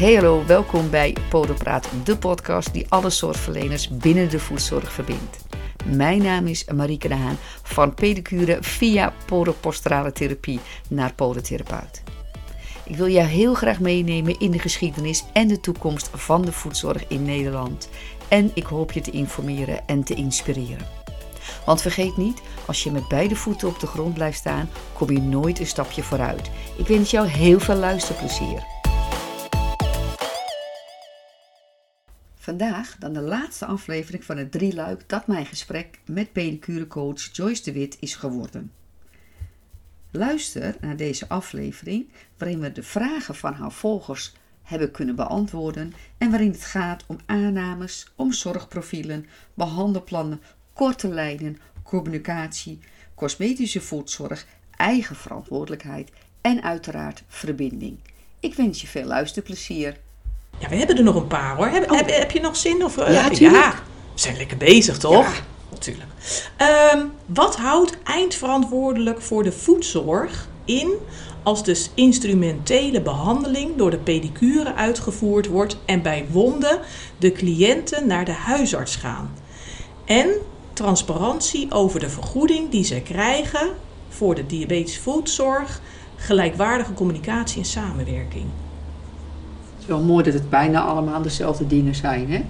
Hey hallo, welkom bij Podopraat, de podcast die alle zorgverleners binnen de voedzorg verbindt. Mijn naam is Marieke de Haan van pedicure via podoposturale therapie naar podotherapeut. Ik wil jou heel graag meenemen in de geschiedenis en de toekomst van de voedzorg in Nederland. En ik hoop je te informeren en te inspireren. Want vergeet niet, als je met beide voeten op de grond blijft staan, kom je nooit een stapje vooruit. Ik wens jou heel veel luisterplezier. Vandaag dan de laatste aflevering van het drieluik dat mijn gesprek met pedicurecoach Joyce de Wit is geworden. Luister naar deze aflevering waarin we de vragen van haar volgers hebben kunnen beantwoorden en waarin het gaat om aannames, om zorgprofielen, behandelplannen, korte lijnen, communicatie, cosmetische voedzorg, eigen verantwoordelijkheid en uiteraard verbinding. Ik wens je veel luisterplezier. Ja, we hebben er nog een paar hoor. Heb, Oh. heb, heb je nog zin? Of, eh, Ja, we zijn lekker bezig toch? Ja. Natuurlijk. Ehm, wat houdt eindverantwoordelijk voor de voedzorg in als dus instrumentele behandeling door de pedicure uitgevoerd wordt en bij wonden de cliënten naar de huisarts gaan? En transparantie over de vergoeding die zij krijgen voor de diabetische voedzorg, gelijkwaardige communicatie en samenwerking. Wel mooi dat het bijna allemaal dezelfde dingen zijn. Hè?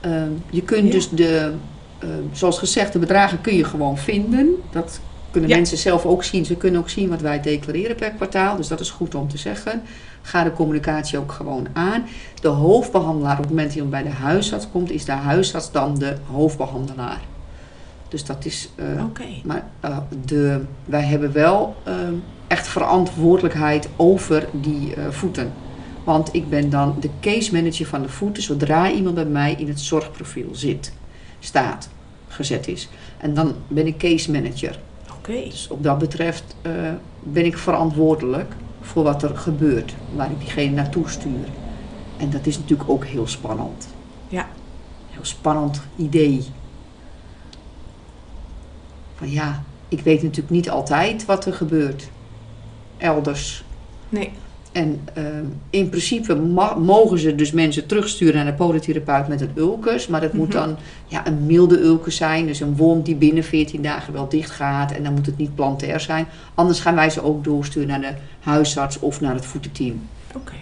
Ehm, je kunt Ja. dus de, ehm, zoals gezegd, de bedragen kun je gewoon vinden. Dat kunnen Ja. mensen zelf ook zien. Ze kunnen ook zien wat wij declareren per kwartaal. Dus dat is goed om te zeggen. Ga de communicatie ook gewoon aan. De hoofdbehandelaar op het moment dat iemand bij de huisarts komt, is de huisarts dan de hoofdbehandelaar. Dus dat is. Oké. maar eh, de, wij hebben wel ehm, echt verantwoordelijkheid over die eh, voeten. Want ik ben dan de case manager van de voeten zodra iemand bij mij in het zorgprofiel zit, staat, gezet is. En dan ben ik case manager. Oké. Dus op dat betreft eh, ben ik verantwoordelijk voor wat er gebeurt, waar ik diegene naartoe stuur. En dat is natuurlijk ook heel spannend. Ja. Heel spannend idee. Van ja, ik weet natuurlijk niet altijd wat er gebeurt. Elders. Nee. En eh, in principe mogen ze dus mensen terugsturen naar de podotherapeut met een ulcus. Maar dat moet Mhm. dan ja, een milde ulcus zijn. Dus een wond die binnen 14 dagen wel dicht gaat. En dan moet het niet plantair zijn. Anders gaan wij ze ook doorsturen naar de huisarts of naar het voetenteam. Oké.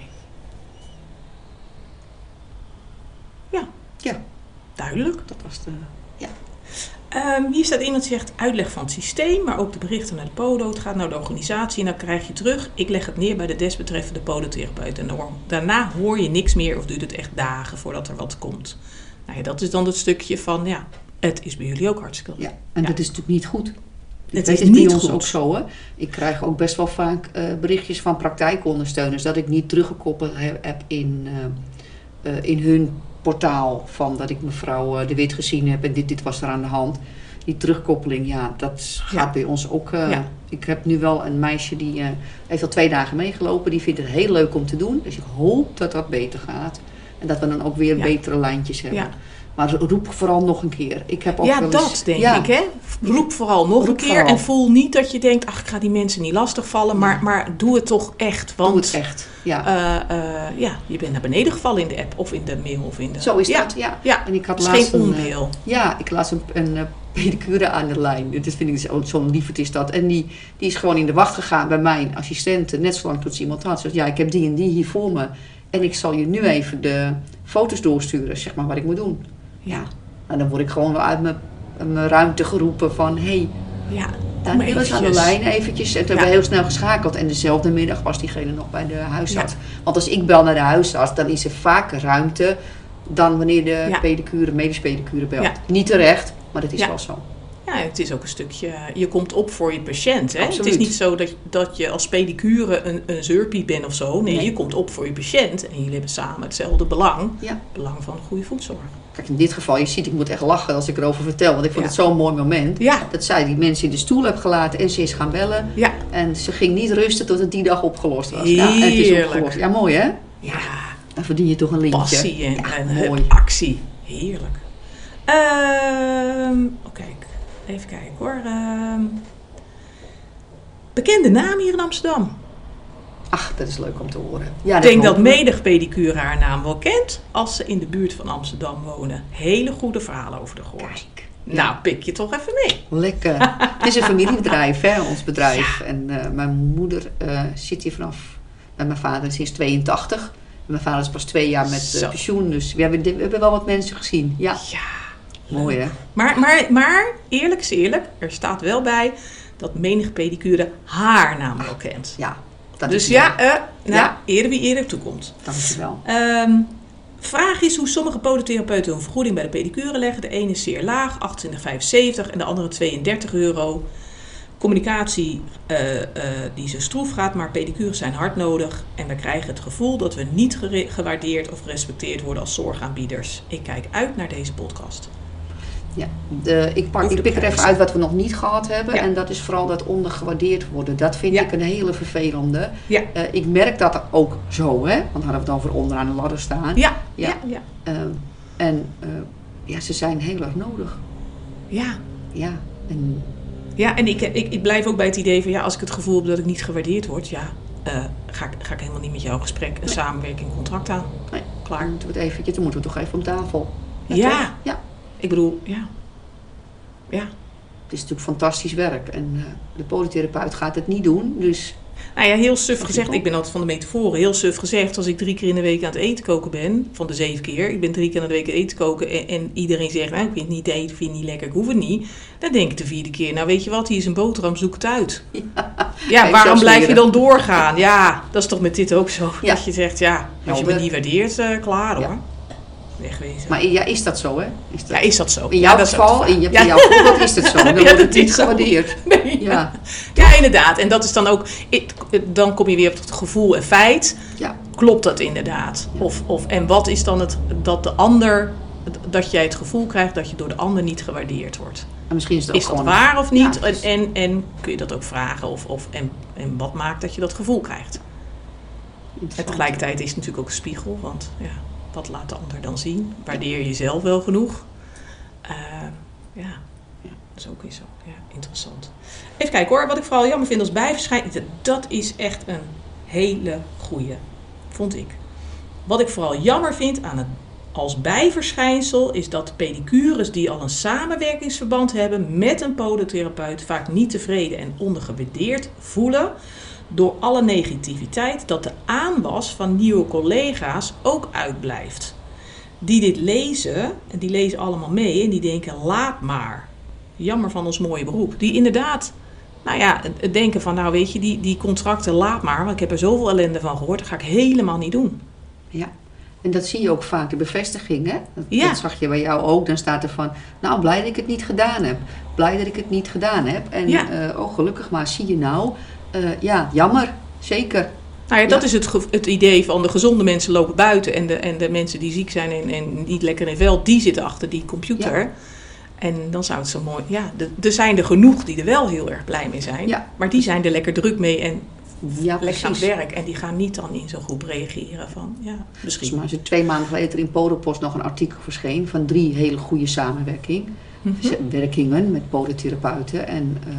Ja. Ja. Duidelijk. Dat was de... Ehm, hier staat iemand die zegt uitleg van het systeem, maar ook de berichten naar de podo. Het gaat naar de organisatie en dan krijg je terug. Ik leg het neer bij de desbetreffende podotherapeut. En dan- daarna hoor je niks meer of duurt het echt dagen voordat er wat komt. Nou ja, dat is dan het stukje van, ja, het is bij jullie ook hartstikke Ja, en Ja. dat is natuurlijk niet goed. Het Dat is is niet bij ons goed. ook zo. Hè? Ik krijg ook best wel vaak eh, berichtjes van praktijkondersteuners dat ik niet teruggekoppeld he- heb in, eh, eh, in hun portaal van dat ik mevrouw eh, De Wit gezien heb en dit, dit was er aan de hand. Die terugkoppeling, ja, dat gaat Ja. bij ons ook. eh, Ja. Ik heb nu wel een meisje die eh, heeft al twee dagen meegelopen. Die vindt het heel leuk om te doen. Dus ik hoop dat dat beter gaat. En dat we dan ook weer Ja. betere lijntjes hebben. Maar roep vooral nog een keer. Ik heb ook Ja, eens- dat denk Ja. ik, hè. Roep vooral nog Roep een keer vooral. en voel niet dat je denkt, ach, ik ga die mensen niet lastigvallen. Maar, maar doe het toch echt, want Doe het echt. Ja. eh, eh, ja, je bent naar beneden gevallen in de app of in de mail of in de... Zo is ja. dat, ja. Ja, En ik had laatst geen een, eh, ja, ik las een, een pedicure aan de lijn. Dat vind ik zo- zo'n lieverd is dat. En die, die is gewoon in de wacht gegaan bij mijn assistente. Net zolang tot ze iemand had. Ze zegt, ja, ik heb die en die hier voor me. En ik zal je nu even de foto's doorsturen, zeg maar, wat ik moet doen. Ja, En dan word ik gewoon wel uit mijn, mijn ruimte geroepen van... Hé, hey, ja. Daniel is aan de lijn eventjes. En toen Ja. hebben we heel snel geschakeld. En dezelfde middag was diegene nog bij de huisarts. Want als ik bel naar de huisarts, dan is er vaker ruimte dan wanneer de Ja. pedicure, medisch pedicure belt. Niet terecht, maar dat is wel zo. Ja, het is ook een stukje, je komt op voor je patiënt. Hè? Het is niet zo dat, dat je als pedicure een, een zeurpiet bent of zo. Nee, Nee. je komt op voor je patiënt. En jullie hebben samen hetzelfde belang. Ja. Belang van goede voedzorg. Kijk, in dit geval, je ziet, ik moet echt lachen als ik erover vertel. Want ik vond Ja. het zo'n mooi moment. Ja, Dat zij die mensen in de stoel heeft gelaten en ze is gaan bellen. ja, En ze ging niet rusten tot het die dag opgelost was. Ja, en het is opgelost. Ja, mooi hè? ja. Dan verdien je toch een lintje. Passie en, Ja, en mooi. hup, actie. Heerlijk. Oh, kijk, even kijken hoor. Ehm, bekende naam hier in Amsterdam. Ach, dat is leuk om te horen. Ja, Ik denk dat menig pedicure haar naam wel kent als ze in de buurt van Amsterdam wonen. Hele goede verhalen over de Goort. Kijk. Nou, pik je toch even mee. Lekker. Het is een familiebedrijf, hè, ons bedrijf. En eh, mijn moeder eh, zit hier vanaf, bij mijn vader sinds 82. En mijn vader is pas twee jaar met eh, pensioen. Dus we hebben, we hebben wel wat mensen gezien. Ja, Ja. mooi hè. Maar, maar, maar, eerlijk is eerlijk, er staat wel bij dat menig pedicure haar naam wel kent. Ja, dat dus ja, eh, nou, Ja. eerder wie eerder toekomt. Dankjewel. Ehm vraag is hoe sommige podotherapeuten hun vergoeding bij de pedicure leggen. De ene is zeer laag, 28,75 en de andere 32 euro. Communicatie eh, eh, die zo stroef gaat, maar pedicures zijn hard nodig. En we krijgen het gevoel dat we niet gewaardeerd of gerespecteerd worden als zorgaanbieders. Ik kijk uit naar deze podcast. Ja, de, ik, pak, ik pik er even uit wat we nog niet gehad hebben. Ja. En dat is vooral dat ondergewaardeerd worden. Dat vind Ja. ik een hele vervelende. Ja. Eh, ik merk dat ook zo, hè. Want hadden we het over onderaan de ladder staan. Ja, Ja. ja, ja. Eh, en eh, ja, ze zijn heel erg nodig. ja. Ja, en Ja, en ik, ik, ik blijf ook bij het idee van ja, als ik het gevoel heb dat ik niet gewaardeerd word, ja, eh, ga, ik, ga ik helemaal niet met jou gesprek, een samenwerking, contract aan. Nee. Klaar. dan moeten we het eventjes, dan moeten we toch even op tafel. Ja. Ja. Ik bedoel, ja. Ja. Het is natuurlijk fantastisch werk. En eh, de polytherapeut gaat het niet doen. Dus Nou ja, heel suf gezegd, ik ben altijd van de metaforen, heel suf gezegd, als ik drie keer in de week aan het eten koken ben, van de zeven keer, ik ben drie keer in de week aan het eten koken en, en iedereen zegt, nou, ik vind het niet eten, ik vind het niet lekker, ik hoef het niet. Dan denk ik de vierde keer, nou weet je wat, hier is een boterham, zoek het uit. Ja, waarom blijf je dan doorgaan? Ja, dat is toch met dit ook zo. Ja. Dat je zegt, ja, als je me niet waardeert, eh, klaar Ja. Wegwezen. Maar ja, is dat zo, hè? Is dat... ja, is dat zo? in jouw dat geval, in, je, ja. in jouw voorbeeld is het zo. Dan Ja, wordt dat het niet gewaardeerd. Nee. Ja, ja, inderdaad. En dat is dan ook, dan kom je weer op het gevoel en feit. ja, Klopt dat inderdaad? Of, of, en wat is dan het, dat de ander, dat jij het gevoel krijgt dat je door de ander niet gewaardeerd wordt? en misschien is ook Is dat gewoon... waar of niet? En, en kun je dat ook vragen? Of, of, en, en wat maakt dat je dat gevoel krijgt? En tegelijkertijd is het natuurlijk ook een spiegel, want ja, wat laat de ander dan zien? Waardeer je jezelf wel genoeg? Ja, ja, dat is ook weer zo. Ja, interessant. Even kijken hoor, wat ik vooral jammer vind als bijverschijning, dat is echt een hele goeie, vond ik. Wat ik vooral jammer vind aan het als bijverschijnsel is dat pedicures die al een samenwerkingsverband hebben met een podotherapeut vaak niet tevreden en ondergewaardeerd voelen door alle negativiteit dat de aanwas van nieuwe collega's ook uitblijft. Die dit lezen, en die lezen allemaal mee en die denken laat maar. Jammer van ons mooie beroep. Die inderdaad, nou ja, het denken van nou weet je, die, die contracten laat maar, want ik heb er zoveel ellende van gehoord, dat ga ik helemaal niet doen. Ja. En dat zie je ook vaak, de bevestiging, hè? Dat, Ja. dat zag je bij jou ook. Dan staat er van, nou, blij dat ik het niet gedaan heb. Blij dat ik het niet gedaan heb. En, Ja. eh, oh, gelukkig maar, zie je nou. Eh, ja, jammer, zeker. Nou ja, dat Ja. is het, het idee van de gezonde mensen lopen buiten en de, en de mensen die ziek zijn en, en niet lekker in vel, die zitten achter die computer. En dan zou het zo mooi, ja, er zijn er genoeg die er wel heel erg blij mee zijn, Ja. maar die zijn er lekker druk mee en Ja, lekker aan het werk en die gaan niet dan in zo'n groep reageren van, ja, misschien. is er twee maanden geleden in Podopost nog een artikel verscheen van drie hele goede samenwerking. Mhm. werkingen met podotherapeuten. En eh,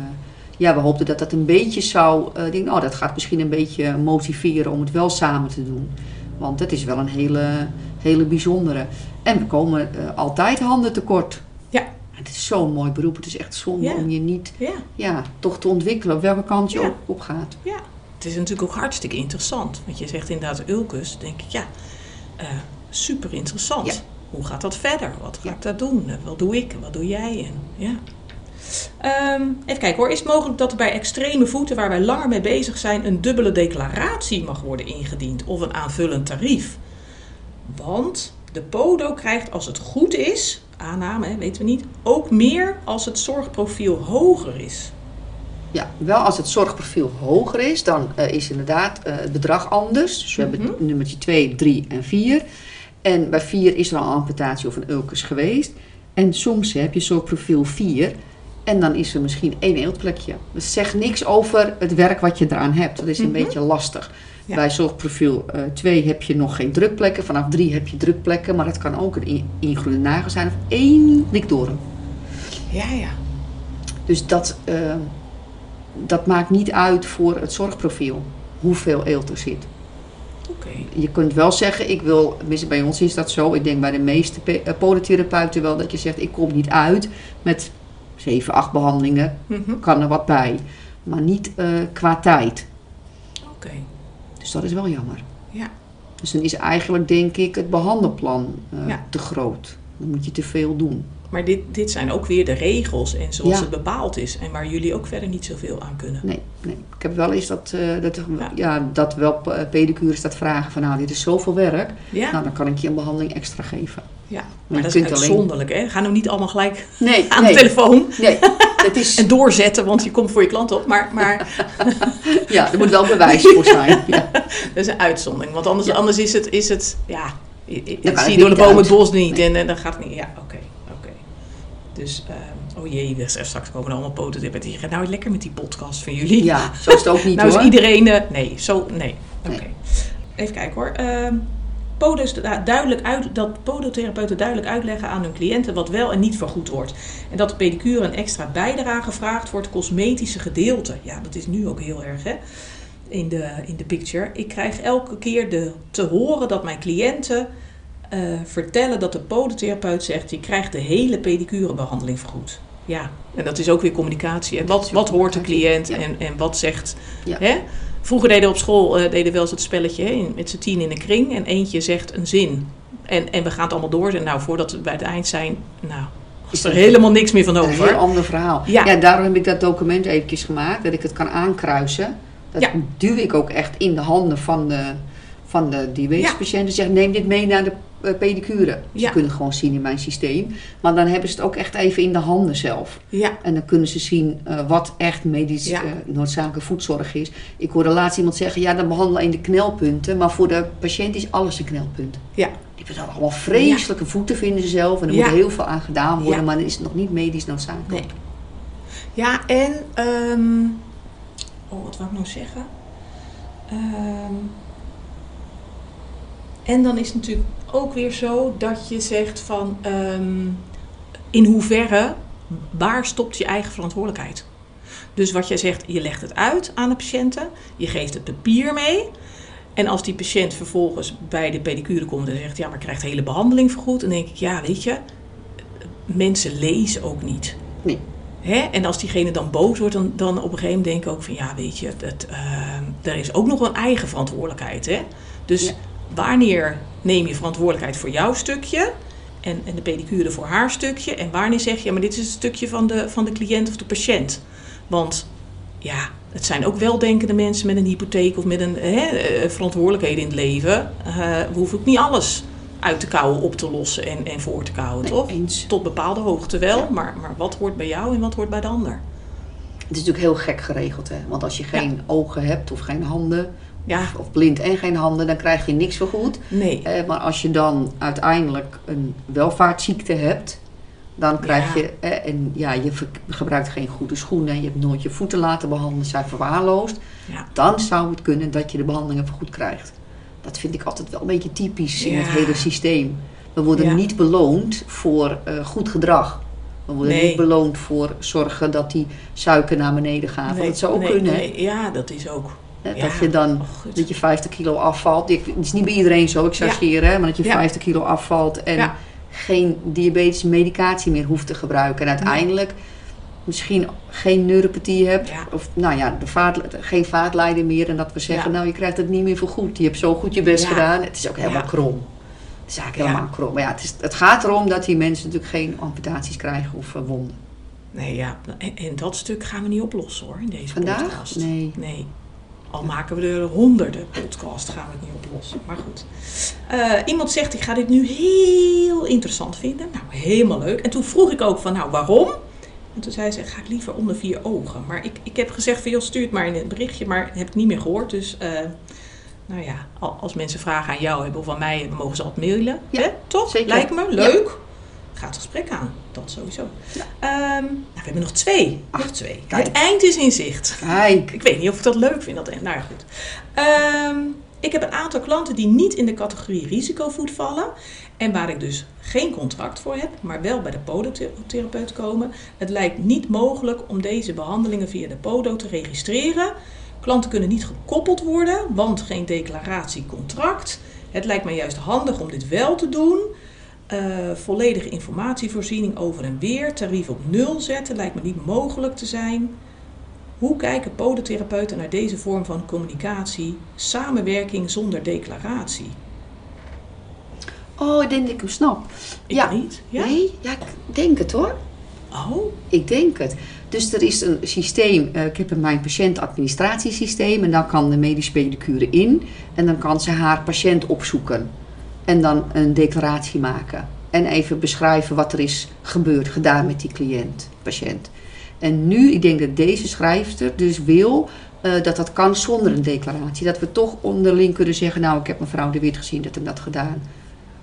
ja, we hoopten dat dat een beetje zou... eh denk, oh, dat gaat misschien een beetje motiveren om het wel samen te doen. Want dat is wel een hele, hele bijzondere. En we komen eh, altijd handen tekort. Ja. Het is zo'n mooi beroep. Het is echt zonde Ja. om je niet Ja, ja, toch te ontwikkelen op welke kant je Ja. op, op gaat. ja. Het is natuurlijk ook hartstikke interessant, want je zegt inderdaad Ulcus, denk ik, ja, eh, super interessant. Hoe gaat dat verder? Wat ga ik daar doen? Wat doe ik? Wat doe jij? En, ja. Ehm, even kijken hoor. Is het mogelijk dat er bij extreme voeten waar wij langer mee bezig zijn een dubbele declaratie mag worden ingediend of een aanvullend tarief? Want de PODO krijgt als het goed is, aanname hè, weten we niet, ook meer als het zorgprofiel hoger is. Ja, wel als het zorgprofiel hoger is, dan eh, is inderdaad eh, het bedrag anders. Dus we Mhm. hebben nummertje 2, 3 en 4. En bij 4 is er al amputatie of een ulcus geweest. En soms heb je zorgprofiel 4 en dan is er misschien één eeltplekje. Dus zeg niks over het werk wat je eraan hebt. Dat is een Mhm. beetje lastig. Ja. Bij zorgprofiel 2 heb je nog geen drukplekken. Vanaf 3 heb je drukplekken, maar het kan ook een in- ingroeide nagel zijn of één likdoren. Ja, ja. Dus dat, eh, dat maakt niet uit voor het zorgprofiel. hoeveel eelt er zit. Oké. Je kunt wel zeggen, ik wil, bij ons is dat zo, ik denk bij de meeste eh, podotherapeuten wel dat je zegt, ik kom niet uit met 7, 8 behandelingen, Mhm. kan er wat bij. Maar niet eh, qua tijd. Oké. Dus dat is wel jammer. Ja. Dus dan is eigenlijk, denk ik, het behandelplan eh, Ja. te groot. Dan moet je te veel doen. Maar dit, dit zijn ook weer de regels en zoals Ja. het bepaald is. En waar jullie ook verder niet zoveel aan kunnen. Nee, nee. Ik heb wel eens dat, eh, dat, Ja. ja. dat wel pedicures dat vragen van, nou, dit is zoveel werk. Ja, Nou, dan kan ik je een behandeling extra geven. Ja. je maar dat is uitzonderlijk. Hè? Ga nou niet allemaal gelijk Nee, aan nee, de telefoon nee. Het is, en doorzetten, want je komt voor je klant op. Maar, maar ja, er moet wel bewijs voor zijn. Ja. dat is een uitzondering. Want anders, Ja. anders is het, is het ja, kan zie je door de boom het bos niet. En, en dan gaat het niet. Ja, oké. oké. Dus, ehm, oh jee, dus straks komen er allemaal poten. Die zeggen, nou lekker met die podcast van jullie. ja, zo is het ook niet nou hoor. is iedereen... eh, nee, zo... Nee. Oké. Even kijken hoor. Ehm podos, duidelijk uit, dat podotherapeuten duidelijk uitleggen aan hun cliënten wat wel en niet vergoed wordt. En dat de pedicure een extra bijdrage vraagt voor het cosmetische gedeelte. Ja, dat is nu ook heel erg hè. In de, in de picture. Ik krijg elke keer de, te horen dat mijn cliënten eh, vertellen dat de podotherapeut zegt: je krijgt de hele pedicurebehandeling vergoed. Ja, en dat is ook weer communicatie. En wat, wat hoort de cliënt en, en wat zegt. Ja. Hè? Vroeger deden we op school eh, deden we wel eens het spelletje hè, met z'n tien in een kring en eentje zegt een zin. En, en we gaan het allemaal door. En nou, voordat we bij het eind zijn, nou, is er helemaal niks meer van Een heel over. ander verhaal. Ja. Ja. daarom heb ik dat document eventjes gemaakt, dat ik het kan aankruisen. Dat Ja. duw ik ook echt in de handen van de, van de diabetespatiënten. Zeg, neem dit mee naar de eh, pedicure. Ze Ja. kunnen het gewoon zien in mijn systeem. Maar dan hebben ze het ook echt even in de handen zelf. Ja, En dan kunnen ze zien eh, wat echt medisch Ja. eh, noodzakelijke voedzorg is. Ik hoorde laatst iemand zeggen, ja, dan behandelen in de knelpunten. Maar voor de patiënt is alles een knelpunt. ja, Die hebben allemaal vreselijke voeten, vinden ze zelf. En er moet heel veel aan gedaan worden. Maar dan is het nog niet medisch noodzakelijk. nee. Ja, en. ehm, oh, wat wou ik nou zeggen? Ehm, en dan is natuurlijk ook weer zo dat je zegt van. ehm, in hoeverre, waar stopt je eigen verantwoordelijkheid? Dus wat jij zegt, je legt het uit aan de patiënten, je geeft het papier mee. En als die patiënt vervolgens bij de pedicure komt en zegt: Ja, maar ik krijg de hele behandeling vergoed, dan denk ik: Ja, weet je, mensen lezen ook niet. Nee. Hè? En als diegene dan boos wordt, dan, dan op een gegeven moment denk ik ook van ja, weet je, dat, eh, er is ook nog een eigen verantwoordelijkheid. Hè? Dus Ja. Wanneer neem je verantwoordelijkheid voor jouw stukje en, en de pedicure voor haar stukje? En wanneer zeg je, ja, maar dit is het stukje van de, van de cliënt of de patiënt? Want ja, het zijn ook weldenkende mensen met een hypotheek of met een hè, eh, verantwoordelijkheden in het leven. Eh, we hoeven ook niet alles uit te kouwen op te lossen en, en voor te kouwen, Nee, toch? eens. Tot bepaalde hoogte wel, Ja. maar, maar wat hoort bij jou en wat hoort bij de ander? Het is natuurlijk heel gek geregeld, hè? Want als je geen ogen hebt of geen handen, Ja, of blind en geen handen, dan krijg je niks vergoed. nee. Eh, maar als je dan uiteindelijk een welvaartsziekte hebt, dan krijg Ja. je, eh, en ja, je gebruikt geen goede schoenen, je hebt nooit je voeten laten behandelen, zijn verwaarloosd, Ja. dan zou het kunnen dat je de behandelingen vergoed krijgt. Dat vind ik altijd wel een beetje typisch in het hele systeem. We worden niet beloond voor eh, goed gedrag. We worden Nee. niet beloond voor zorgen dat die suiker naar beneden gaat. Het zou ook nee, kunnen, nee. Ja, dat is ook. Ja. Dat je dan Oh, goed. dat je 50 kilo afvalt. Het is niet bij iedereen zo, ik chargeer, hè, maar dat je Ja. 50 kilo afvalt en Ja. geen diabetische medicatie meer hoeft te gebruiken. En uiteindelijk misschien geen neuropathie hebt, Ja. of nou ja, de vaat, geen vaatlijden meer. En dat we zeggen, Ja. nou je krijgt het niet meer vergoed. Je hebt zo goed je best Ja. gedaan. Het is ook helemaal Ja. krom. Het is eigenlijk Ja. helemaal krom. Maar ja, het, is, het gaat erom dat die mensen natuurlijk geen amputaties krijgen of eh, wonden. Nee, ja. En, en dat stuk gaan we niet oplossen hoor, in deze Vandaag? podcast. Nee. Nee. Al maken we er honderden podcast, gaan we het niet oplossen. Maar goed. Eh, iemand zegt, ik ga dit nu heel interessant vinden. Nou, helemaal leuk. En toen vroeg ik ook van, nou, waarom? En toen zei ze, ga ik liever onder vier ogen. Maar ik, ik heb gezegd van, joh, stuur het maar in een berichtje. Maar heb ik niet meer gehoord. Dus, eh, nou ja, al- als mensen vragen aan jou hebben of aan mij mogen ze altijd mailen. Ja, Hè? Toch? zeker. Lijkt me leuk. Ga het gesprek aan. Dat sowieso. Ja. Ehm, nou, we hebben nog twee. Ach, nog twee. kijk. Het eind is in zicht. Kijk, Ik weet niet of ik dat leuk vind. Dat, nou ja, goed. Ehm, ik heb een aantal klanten die niet in de categorie risicovoet vallen. En waar ik dus geen contract voor heb, maar wel bij de podotherapeut komen. Het lijkt niet mogelijk om deze behandelingen via de podo te registreren. Klanten kunnen niet gekoppeld worden, want geen declaratiecontract. Het lijkt mij juist handig om dit wel te doen. Uh, volledige informatievoorziening over en weer. Tarief op nul zetten lijkt me niet mogelijk te zijn. Hoe kijken podotherapeuten naar deze vorm van communicatie? Samenwerking zonder declaratie. Oh, ik denk dat ik hem snap. Ik ja. niet. Ja? Nee, ja, ik denk het hoor. Oh, Ik denk het. Dus er is een systeem, eh, ik heb een mijn patiëntadministratiesysteem en dan kan de medische pedicure in en dan kan ze haar patiënt opzoeken en dan een declaratie maken en even beschrijven wat er is gebeurd, gedaan met die cliënt, patiënt. En nu, ik denk dat deze schrijfster dus wil eh, dat dat kan zonder een declaratie. Dat we toch onderling kunnen zeggen, nou ik heb mevrouw de Wit gezien dat hem dat gedaan.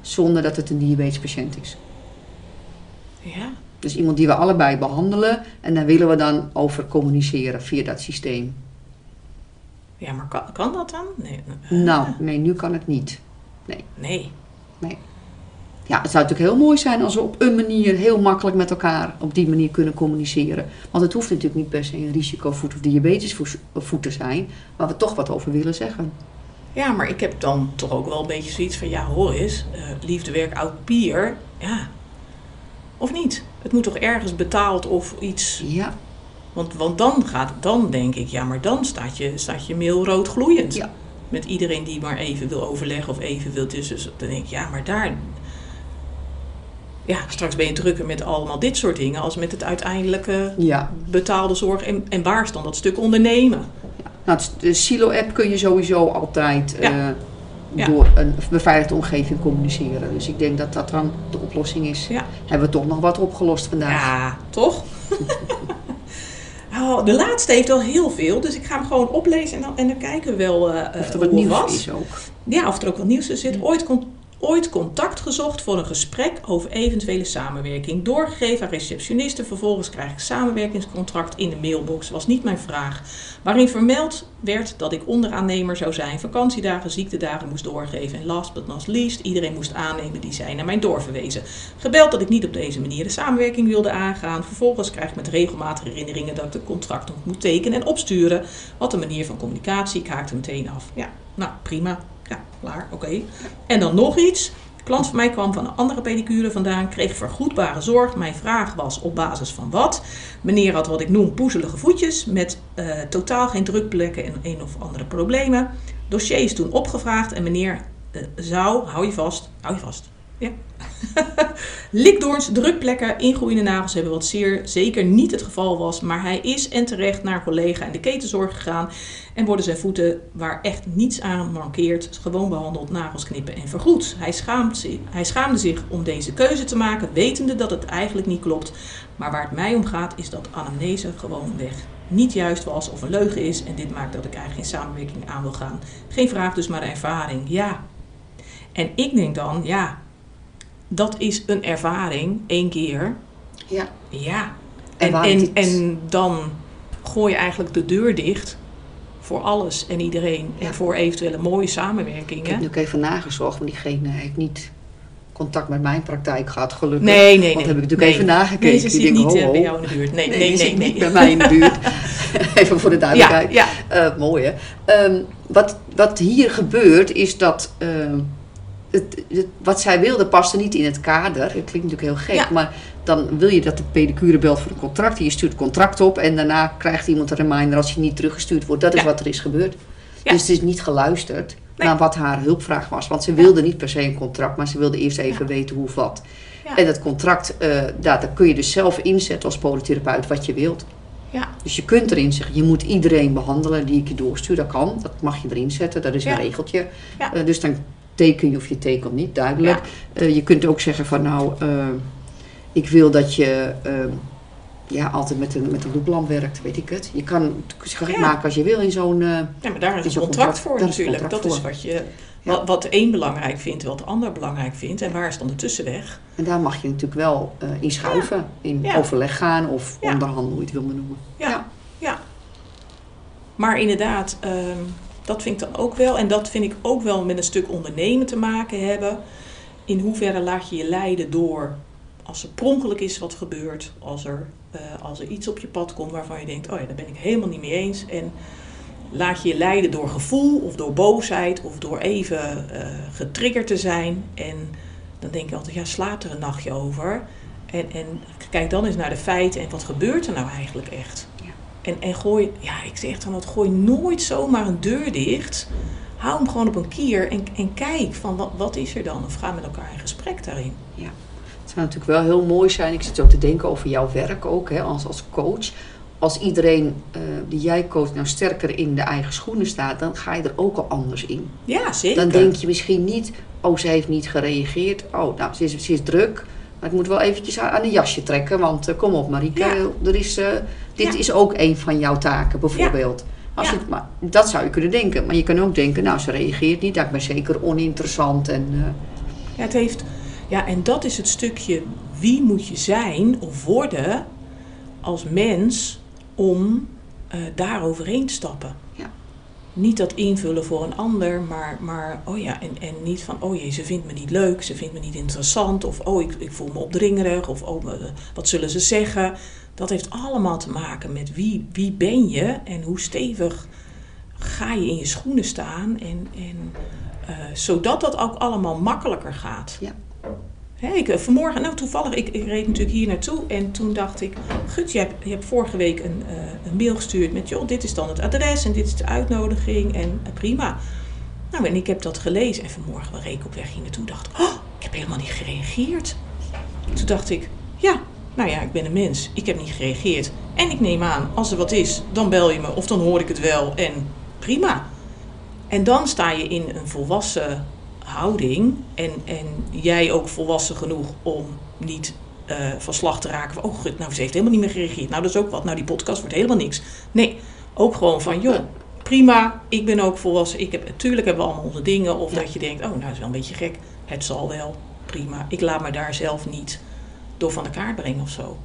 Zonder dat het een diabetespatiënt is. ja. Dus iemand die we allebei behandelen en daar willen we dan over communiceren via dat systeem. Ja, maar kan, kan dat dan? Nee. eh, Nou, nee, nu kan het niet. Nee. Ja, het zou natuurlijk heel mooi zijn als we op een manier heel makkelijk met elkaar op die manier kunnen communiceren. Want het hoeft natuurlijk niet per se een risicovoet of diabetesvoet te zijn, waar we toch wat over willen zeggen. Ja, maar ik heb dan toch ook wel een beetje zoiets van... Ja, hoor eens, eh, liefdewerk oud pier. Ja. Of niet? Het moet toch ergens betaald of iets... Ja, Want, want dan, gaat, dan denk ik, ja, maar dan staat je, staat je mail rood gloeiend. Ja. Met iedereen die maar even wil overleggen of even wil tussen. Dus dan denk ik, ja, maar daar. Ja, straks ben je drukker met allemaal dit soort dingen als met het uiteindelijke ja. betaalde zorg. En, en waar is dan dat stuk ondernemen? Nou, de Silo-app kun je sowieso altijd Ja. eh, door een beveiligde omgeving communiceren. Dus ik denk dat dat dan de oplossing is. Hebben we toch nog wat opgelost vandaag? Ja, toch? oh, de laatste heeft al heel veel, dus ik ga hem gewoon oplezen en dan, en dan kijken we wel eh, Of er eh, wat nieuws wat. is ook. Ja, of er ook wat nieuws in zit. Ooit, con- ooit contact gezocht voor een gesprek over eventuele samenwerking. Doorgegeven aan receptionisten. Vervolgens krijg ik samenwerkingscontract in de mailbox. Was niet mijn vraag. Waarin vermeld werd dat ik onderaannemer zou zijn. Vakantiedagen, ziektedagen moest doorgeven. En last but not least, iedereen moest aannemen die zij naar mij doorverwezen. Gebeld dat ik niet op deze manier de samenwerking wilde aangaan. Vervolgens krijg ik met regelmatig herinneringen dat ik de contract nog moet tekenen en opsturen. Wat een manier van communicatie. Ik haakte meteen af. Ja, nou prima. Ja, klaar, oké. En dan nog iets. Een klant van mij kwam van een andere pedicure vandaan, kreeg vergoedbare zorg. Mijn vraag was op basis van wat. Meneer had wat ik noem poezelige voetjes met eh, totaal geen drukplekken en een of andere problemen. Dossier is toen opgevraagd en meneer eh, zou, hou je vast, hou je vast. Ja. Likdoorns, drukplekken, ingroeiende nagels hebben wat zeer zeker niet het geval was. Maar hij is en terecht naar collega in de ketenzorg gegaan. En worden zijn voeten, waar echt niets aan mankeert, gewoon behandeld, nagels knippen en vergoed. Hij, schaamt hij schaamde zich om deze keuze te maken, wetende dat het eigenlijk niet klopt. Maar waar het mij om gaat, is dat anamnese gewoon weg niet juist was of een leugen is. En dit maakt dat ik eigenlijk geen samenwerking aan wil gaan. Geen vraag, dus maar een ervaring. Ja. En ik denk dan, ja, dat is een ervaring, één keer. Ja. Ja. En En, dan gooi je eigenlijk de deur dicht voor alles en iedereen. Ja. En voor eventuele mooie Ik samenwerkingen. heb nu ook even nagezocht, maar diegene heeft niet contact met mijn praktijk gehad, gelukkig. Nee, nee, nee. Want heb ik natuurlijk nee. even nagekeken. Nee, ze Ik zit niet eh, bij jou in de buurt. Nee, nee, nee. niet bij mij in de buurt. even voor de Ja, duidelijkheid. ja. Eh, mooi hè. Ehm, wat, wat hier gebeurt is dat ehm, het, het- wat zij wilde paste niet in het kader. Het klinkt natuurlijk heel gek, Ja. maar dan wil je dat de pedicure belt voor een contract. Je stuurt het contract op en daarna krijgt iemand een reminder als je niet teruggestuurd wordt. Dat is Ja. wat er is gebeurd. Ja. Dus het is niet geluisterd Nee. naar wat haar hulpvraag was. Want ze wilde niet per se een contract, maar ze wilde eerst even weten hoe of wat. En dat contract, eh daar, daar kun je dus zelf inzetten als podotherapeut wat je wilt. Ja. Dus je kunt erin zeggen, je moet iedereen behandelen die ik je doorstuur. Dat kan, dat mag je erin zetten, dat is een regeltje. Ja. Eh, dus dan teken je of je tekent niet, duidelijk. Eh, je kunt ook zeggen van nou, eh, ik wil dat je eh, ja, altijd met een, met een werkt, weet ik het. Je kan het Ja. maken als je wil in zo'n... Ja, maar daar is een contract contract- voor daar natuurlijk. Dat is wat je... Ja. Wat, wat de een belangrijk vindt, wat de ander belangrijk vindt. En waar is dan de tussenweg? en daar mag je natuurlijk wel in schuiven, in overleg gaan of onderhandelen, hoe je het wil benoemen. Ja. Ja. Ja. Maar inderdaad, ehm, dat vind ik dan ook wel. En dat vind ik ook wel met een stuk ondernemen te maken hebben. In hoeverre laat je je leiden door als er pronkelijk is wat gebeurt. Als er, eh, als er iets op je pad komt waarvan je denkt, oh ja, daar ben ik helemaal niet mee eens. En laat je je leiden door gevoel of door boosheid of door even eh, getriggerd te zijn. En dan denk je altijd, ja, slaap er een nachtje over. En, en kijk dan eens naar de feiten en wat gebeurt er nou eigenlijk echt? En, en gooi, ja, ik zeg dan, gooi nooit zomaar een deur dicht. Hou hem gewoon op een kier en, en kijk van wat, wat is er dan? Of ga met elkaar in gesprek daarin. Ja. Het zou natuurlijk wel heel mooi zijn. Ik zit zo te denken over jouw werk ook hè, als, als coach. Als iedereen uh, die jij coacht nou sterker in de eigen schoenen staat, dan ga je er ook al anders in. Ja, zeker. Dan denk je misschien niet, oh ze heeft niet gereageerd. Oh, nou ze is, ze is druk. Maar ik moet wel eventjes aan een jasje trekken. Want uh, kom op Marieke, Ja. er is, uh, dit Ja. is ook een van jouw taken bijvoorbeeld. Als je, maar, dat zou je kunnen denken. Maar je kan ook denken, nou ze reageert niet. Dat ik ben zeker oninteressant. En, uh, Ja, het heeft, ja, en dat is het stukje wie moet je zijn of worden als mens om daar overheen te stappen. Niet dat invullen voor een ander, maar, maar oh ja, en, en niet van, oh jee, ze vindt me niet leuk, ze vindt me niet interessant, of oh, ik, ik voel me opdringerig, of oh, wat zullen ze zeggen. Dat heeft allemaal te maken met wie, wie ben je en hoe stevig ga je in je schoenen staan. En, en uh, zodat dat ook allemaal makkelijker gaat. Ja. Hè, ik, vanmorgen, nou toevallig, ik, ik, reed natuurlijk hier naartoe en toen dacht ik, gut, je hebt, vorige week een, uh, een mail gestuurd met, joh, dit is dan het adres en dit is de uitnodiging en uh, prima. Nou, en ik heb dat gelezen en vanmorgen reed ik op weg hier naartoe dacht, oh, ik heb helemaal niet gereageerd. Toen dacht ik, ja, nou ja, ik ben een mens, ik heb niet gereageerd. En ik neem aan, als er wat is, dan bel je me of dan hoor ik het wel en prima. En dan sta je in een volwassen houding en, en jij ook volwassen genoeg om niet uh, van slag te raken oh goed, nou ze heeft helemaal niet meer gereageerd. Nou dat is ook wat, nou die podcast wordt helemaal niks. Nee, ook gewoon van, joh, prima, ik ben ook volwassen. Ik heb, natuurlijk hebben we allemaal onze dingen of ja. dat je denkt, oh nou dat is wel een beetje gek. Het zal wel, prima. Ik laat me daar zelf niet door van de kaart brengen of zo.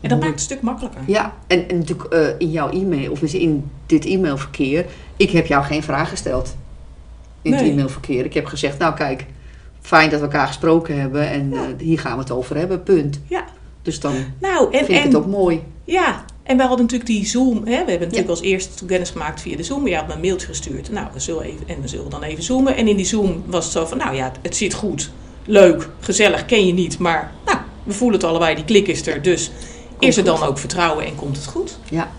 En dat maakt het een stuk makkelijker. Ja, en, en natuurlijk uh, in jouw e-mail, of in dit e-mailverkeer, ik heb jou geen vraag gesteld. In nee. het e-mailverkeer. Ik heb gezegd, nou kijk, fijn dat we elkaar gesproken hebben en ja. uh, hier gaan we het over hebben, punt. Ja. Dus dan nou, en, vind ik en, het ook mooi. Ja, en we hadden natuurlijk die Zoom, hè, we hebben natuurlijk ja. als eerste kennis gemaakt via de Zoom. Je had me een mailtje gestuurd, nou, we zullen even, en we zullen dan even zoomen. En in die Zoom was het zo van, nou ja, het zit goed, leuk, gezellig, ken je niet, maar nou, we voelen het allebei, die klik is er, dus Komt is er dan goed. ook vertrouwen en komt het goed? Ja.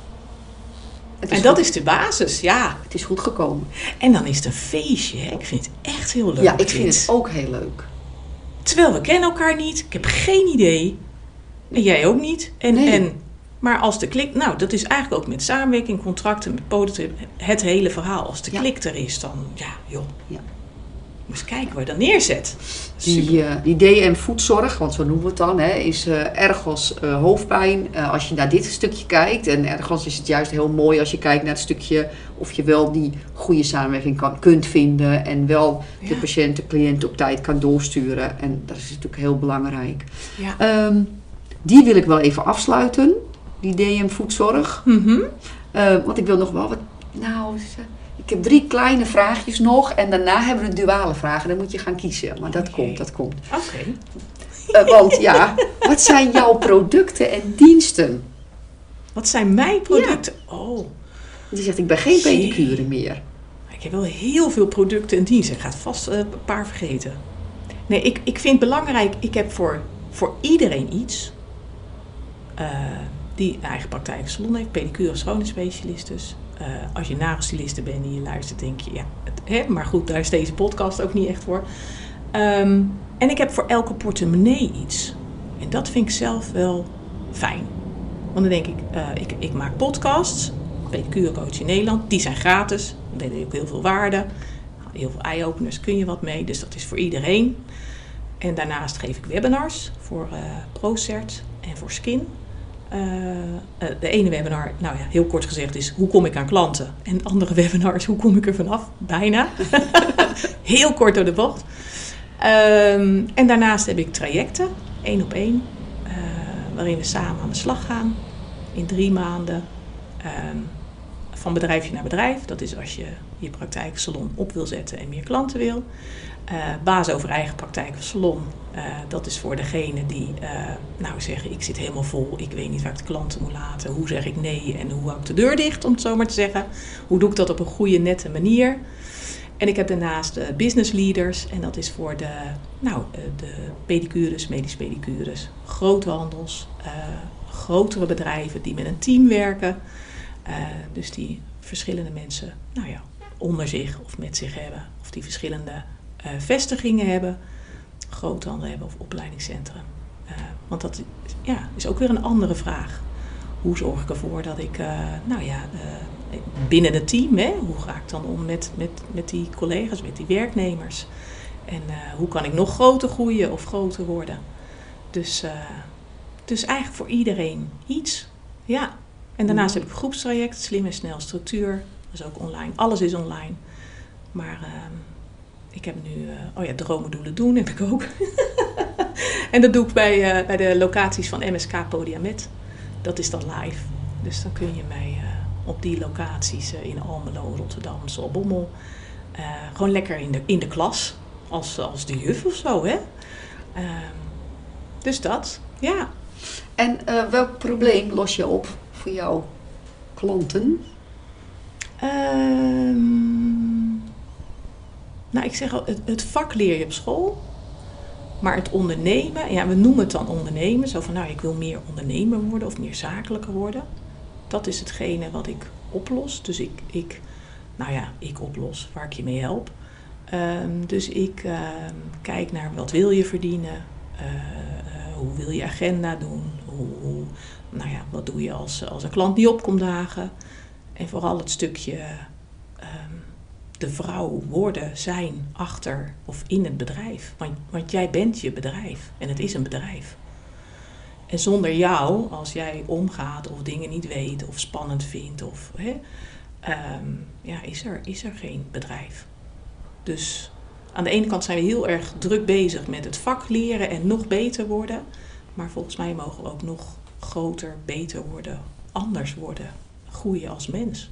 En dat is de basis, ja. Het is goed gekomen. En dan is het een feestje. Hè. Ik vind het echt heel leuk. Ja, ik vind het ook heel leuk. Terwijl we kennen elkaar niet. Ik heb geen idee. En jij ook niet. En, Nee. en, maar als de klik... Nou, dat is eigenlijk ook met samenwerking, contracten, met podotrip. Het hele verhaal. Als de Ja. klik er is, dan... Ja, joh. Ja. Eens kijken waar je dat neerzet. Super. Die, eh, die DM voedzorg, want zo noemen we het dan, hè, is eh, ergens eh, hoofdpijn. Als je naar dit stukje kijkt. En ergens is het juist heel mooi als je kijkt naar het stukje of je wel die goede samenwerking kan, kunt vinden. En wel de patiënt, de cliënt op tijd kan doorsturen. En dat is natuurlijk heel belangrijk. Ja. Ehm, die wil ik wel even afsluiten, die DM voedzorg. Mhm. Want ik wil nog wel wat. Nou, ik heb drie kleine vraagjes nog. En daarna hebben we de duale vragen. Dan moet je gaan kiezen. Maar dat komt, dat komt. Oké. Eh, want ja, wat zijn jouw producten en diensten? Wat zijn mijn producten? Oh, Je zegt, ik ben geen pedicure meer. ik heb wel heel veel producten en diensten. Ik ga het vast eh, een paar vergeten. Nee, ik, ik vind belangrijk. Ik heb voor, voor iedereen iets. eh, die een eigen praktijk salon heeft. Pedicure schoonheidsspecialist dus. Eh, als je nagelstyliste bent en je luistert, denk je, ja, hè, maar goed, daar is deze podcast ook niet echt voor. Ehm, en ik heb voor elke portemonnee iets. En dat vind ik zelf wel fijn. Want dan denk ik, eh, ik, ik maak podcasts, pedicure coach in Nederland, die zijn gratis. Daar deel ik ook heel veel waarde. Heel veel eye-openers kun je wat mee, dus dat is voor iedereen. En daarnaast geef ik webinars voor eh ProCert en voor Skin. Eh, eh, de ene webinar, nou ja, heel kort gezegd, is hoe kom ik aan klanten? En de andere webinar is hoe kom ik er vanaf? Bijna. heel kort door de bocht. Ehm, en daarnaast heb ik trajecten, één op één, eh, waarin we samen aan de slag gaan in drie maanden. Ehm, van bedrijfje naar bedrijf. Dat is als je je praktijksalon op wil zetten en meer klanten wil. Uh, baas over eigen praktijk of salon, uh, dat is voor degene die uh, nou zeggen: ik zit helemaal vol, ik weet niet waar ik de klanten moet laten. Hoe zeg ik nee en hoe hou ik de deur dicht, om het zo maar te zeggen? Hoe doe ik dat op een goede, nette manier? En ik heb daarnaast business leaders en dat is voor de, nou, de pedicures, medisch pedicures, groothandels, grotere bedrijven die met een team werken. dus die verschillende mensen nou ja, onder zich of met zich hebben, of die verschillende vestigingen hebben, groothandel hebben of opleidingscentrum. Uh, want dat ja, is ook weer een andere vraag. Hoe zorg ik ervoor dat ik, uh, nou ja, binnen het team, hè, hoe ga ik dan om met, met, met die collega's, met die werknemers? En hoe kan ik nog groter groeien of groter worden? Dus, dus eigenlijk voor iedereen iets. Ja. En daarnaast heb ik groepstraject, slim en snel structuur. Dat is ook online. Alles is online. Maar ehm, ik heb nu, uh, oh ja, dromen, doelen doen heb ik ook. en dat doe ik bij, uh, bij de locaties van MSK Podiamet. Dat is dan live. Dus dan kun je mij uh, op die locaties in Almelo, Rotterdam, Zalbommel... gewoon lekker in de, in de klas, als, als de juf of zo, hè. Ehm, dus dat, ja. En welk probleem los je op voor jouw klanten? Um, nou, ik zeg al, het, vak leer je op school. Maar het ondernemen, ja, we noemen het dan ondernemen. Zo van, nou, ik wil meer ondernemer worden of meer zakelijker worden. Dat is hetgene wat ik oplos. Dus ik, ik nou ja, ik oplos waar ik je mee help. Um, dus ik um, kijk naar wat wil je verdienen. Uh, uh, hoe wil je agenda doen? Hoe, hoe, nou ja, wat doe je als, als een klant die opkomt dagen? En vooral het stukje de vrouw worden, zijn achter of in het bedrijf. Want, jij bent je bedrijf en het is een bedrijf. En zonder jou, als jij omgaat of dingen niet weet of spannend vindt, of, hè, um, ja, is, er, is er geen bedrijf. Dus aan de ene kant zijn we heel erg druk bezig met het vak leren en nog beter worden. Maar volgens mij mogen we ook nog groter, beter worden, anders worden groeien als mens.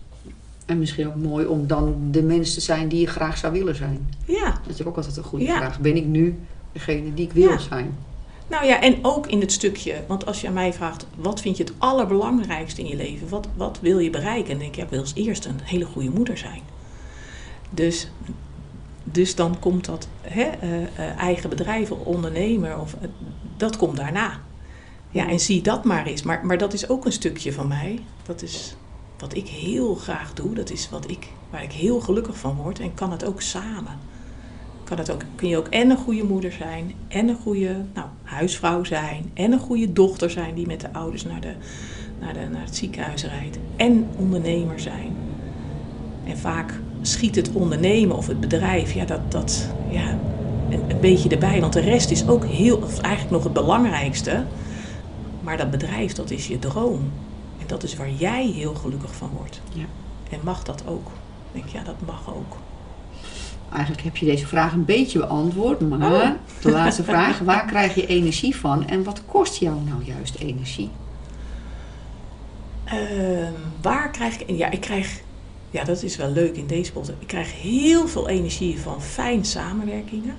En misschien ook mooi om dan de mens te zijn die je graag zou willen zijn. Ja. Dat is ook altijd een goede vraag. Ben ik nu degene die ik wil zijn? Nou ja, en ook in het stukje, want als je aan mij vraagt, wat vind je het allerbelangrijkste in je leven? Wat, wat wil je bereiken? Denk ik, ja, ik wil als eerste een hele goede moeder zijn. Dus, dus dan komt dat hè, uh, uh, eigen bedrijf of ondernemer, of, uh, dat komt daarna. Ja, en zie dat maar eens. Maar, maar dat is ook een stukje van mij. Dat is wat ik heel graag doe. Dat is wat ik, waar ik heel gelukkig van word. En kan het ook samen. Kan het ook, kun je ook en een goede moeder zijn. En een goede nou, huisvrouw zijn. En een goede dochter zijn die met de ouders naar, de, naar, de, naar het ziekenhuis rijdt. En ondernemer zijn. En vaak schiet het ondernemen of het bedrijf, ja, dat, dat ja, een, beetje erbij. Want de rest is ook heel, of eigenlijk nog het belangrijkste. Maar dat bedrijf, dat is je droom. En dat is waar jij heel gelukkig van wordt. Ja. En mag dat ook? Ik denk, ja, dat mag ook. Eigenlijk heb je deze vraag een beetje beantwoord, maar oh. de laatste vraag: waar krijg je energie van en wat kost jou nou juist energie? Uh, waar krijg ik. Ja, ik krijg. Ja, dat is wel leuk in deze podcast. Ik krijg heel veel energie van fijn samenwerkingen.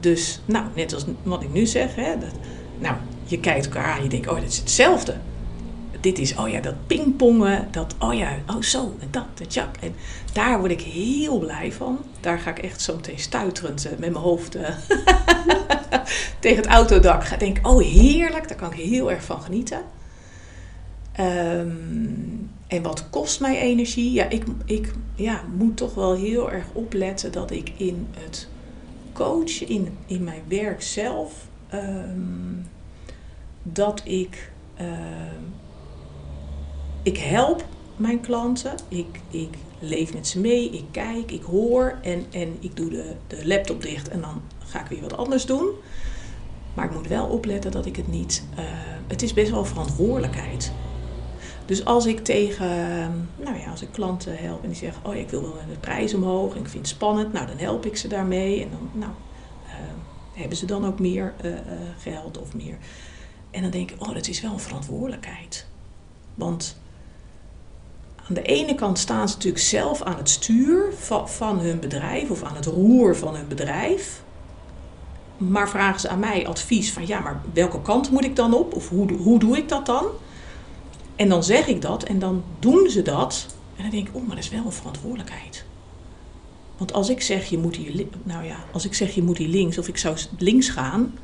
Dus, nou, net als wat ik nu zeg, hè, dat, nou, je kijkt elkaar aan, je denkt, oh, dit is hetzelfde. Dit is, oh ja, dat pingpongen, dat, oh ja, oh zo, en dat, dat jak. En daar word ik heel blij van. Daar ga ik echt zo meteen stuiterend uh, met mijn hoofd uh, tegen het autodak. Ga denk, oh heerlijk, daar kan ik heel erg van genieten. Um, en wat kost mij energie? Ja, ik, ik ja, moet toch wel heel erg opletten dat ik in het coachen, in, in mijn werk zelf, um, dat ik, uh, ik help mijn klanten. Ik, ik leef met ze mee, ik kijk, ik hoor en, en ik doe de, de laptop dicht en dan ga ik weer wat anders doen. Maar ik moet wel opletten dat ik het niet. Uh, het is best wel verantwoordelijkheid. Dus als ik tegen, nou ja, als ik klanten help en die zeggen: Oh, ik wil wel de prijs omhoog en ik vind het spannend, nou dan help ik ze daarmee. En dan, nou, uh, hebben ze dan ook meer uh, geld of meer en dan denk ik, oh, dat is wel een verantwoordelijkheid. Want aan de ene kant staan ze natuurlijk zelf aan het stuur van, hun bedrijf of aan het roer van hun bedrijf. Maar vragen ze aan mij advies van ja, maar welke kant moet ik dan op? Of hoe, hoe doe ik dat dan? En dan zeg ik dat en dan doen ze dat. En dan denk ik, oh, maar dat is wel een verantwoordelijkheid. Want als ik zeg je moet hier, nou ja, als ik zeg je moet hier links of ik zou links gaan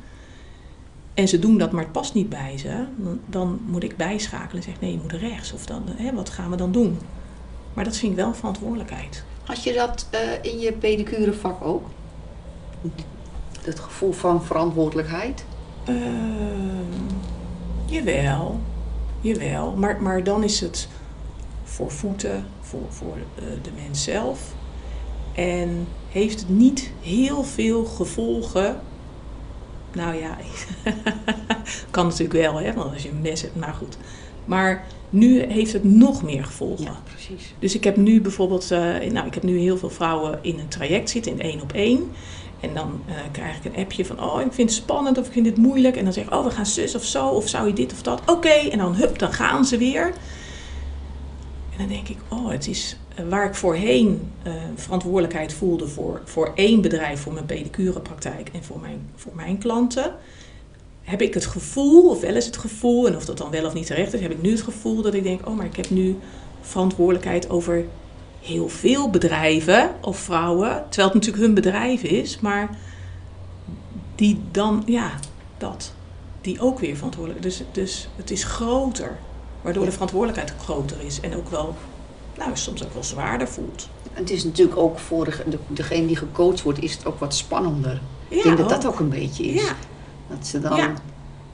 en ze doen dat, maar het past niet bij ze, dan, moet ik bijschakelen en zeggen nee, je moet rechts of dan, hè, wat gaan we dan doen? Maar dat vind ik wel verantwoordelijkheid. Had je dat uh, in je pedicurevak ook? Het gevoel van verantwoordelijkheid? Uh, jawel, jawel. Maar, maar dan is het voor voeten, voor, voor uh, de mens zelf. En heeft het niet heel veel gevolgen. Nou ja, kan natuurlijk wel, hè, want als je een mes hebt, nou goed. Maar nu heeft het nog meer gevolgen. Ja, precies. Dus ik heb nu bijvoorbeeld, uh, nou, ik heb nu heel veel vrouwen in een traject zitten, in één op één. En dan uh, krijg ik een appje van, oh, ik vind het spannend of ik vind dit moeilijk. En dan zeg ik, oh, we gaan zus of zo, of zou je dit of dat? Oké, en dan hup, dan gaan ze weer. En dan denk ik, oh, het is waar ik voorheen uh, verantwoordelijkheid voelde voor, voor één bedrijf, voor mijn pedicurepraktijk en voor mijn, voor mijn klanten. Heb ik het gevoel, of wel eens het gevoel, en of dat dan wel of niet terecht is, heb ik nu het gevoel dat ik denk, oh, maar ik heb nu verantwoordelijkheid over heel veel bedrijven of vrouwen, terwijl het natuurlijk hun bedrijf is, maar die dan, ja, dat, die ook weer verantwoordelijk. Dus, dus het is groter, waardoor de verantwoordelijkheid ook groter is en ook wel, nou, soms ook wel zwaarder voelt. Het is natuurlijk ook voor de, degene die gecoacht wordt, is het ook wat spannender. Ja, ik denk dat dat ook een beetje is. Ja. Dat ze dan, ja,